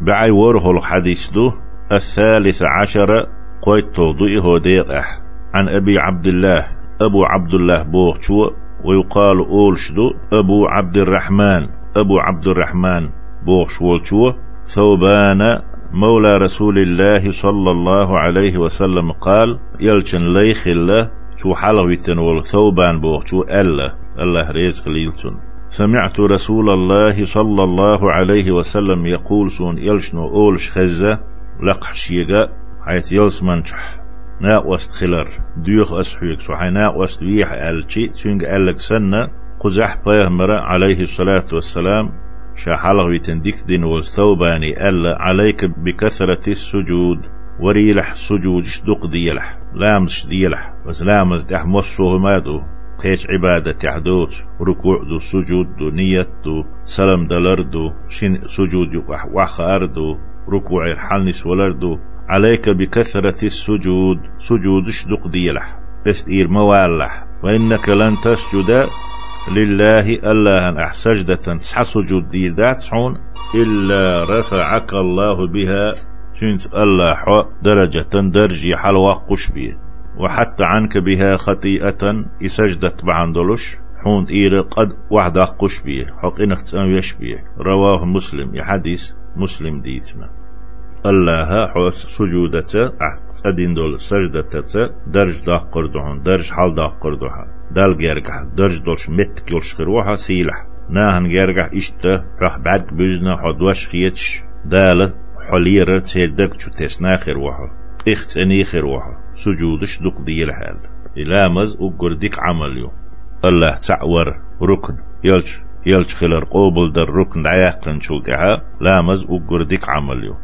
بعي ورهو الحديث دو الثالث عشر قويت توضوئي هو أح. عن أبي عبد الله أبو عبد الله بوغشو ويقال أولشدو أبو عبد الرحمن أبو عبد الرحمن بوغشولشو ثوبان مولى رسول الله صلى الله عليه وسلم قال يلشن ليخ الله شو حلويتن والثوبان بوغشو ألا الله رزق ليلتن. سمعت رسول الله صلى الله عليه وسلم يقول سون يلشنو أولش خزة لقح شيغا حيث يلس منشح. نا وست خلر. ديوخ أسحيك سو. حي نا وست ويح ألشي. تشنج ألك سنة. قزح بيهمر عليه الصلاة والسلام. شاحلغ ويتنديك دين والثوباني ألا عليك بكثرة السجود. وريلح سجود شدق ديلح. لامس ديلح. بس لامس ديح مصوه مادو. قيش عبادة تحدوت ركوع دو سجود دو نية دو سلام دلر دو شن سجود وح أردو ركوع الحلنس ولردو عليك بكثرة السجود سجود شدق ديلح استير موالح وإنك لن تسجد لله ألا أن أحسجدة تسحى سجود دير دات إلا رفعك الله بها شنت الله درجة درجي حلوة قشبي وحتى عنك بها خطيئة إسجدت بعندلش حون إير قد وحدة قشبي حق إنك تسأم يشبي رواه مسلم يحديث مسلم ديتنا. الله حوس سجودة أدين دول سجدة درج داق قردوهن درج حال داق قردوها دال جرجح درج دولش مت كيلش خروها سيلح ناهن جرجح إشتا رح بعد بجنا حدوش خيتش دال حليرة تسيدك شو تسناخر وحا إخت انيخر وحا سجودش دق دي الحال إلامز وقردك عمليو الله تعور ركن. يلش يلش خلر قوبل در ركن دعاقن شلتها لامز وقردك عمليو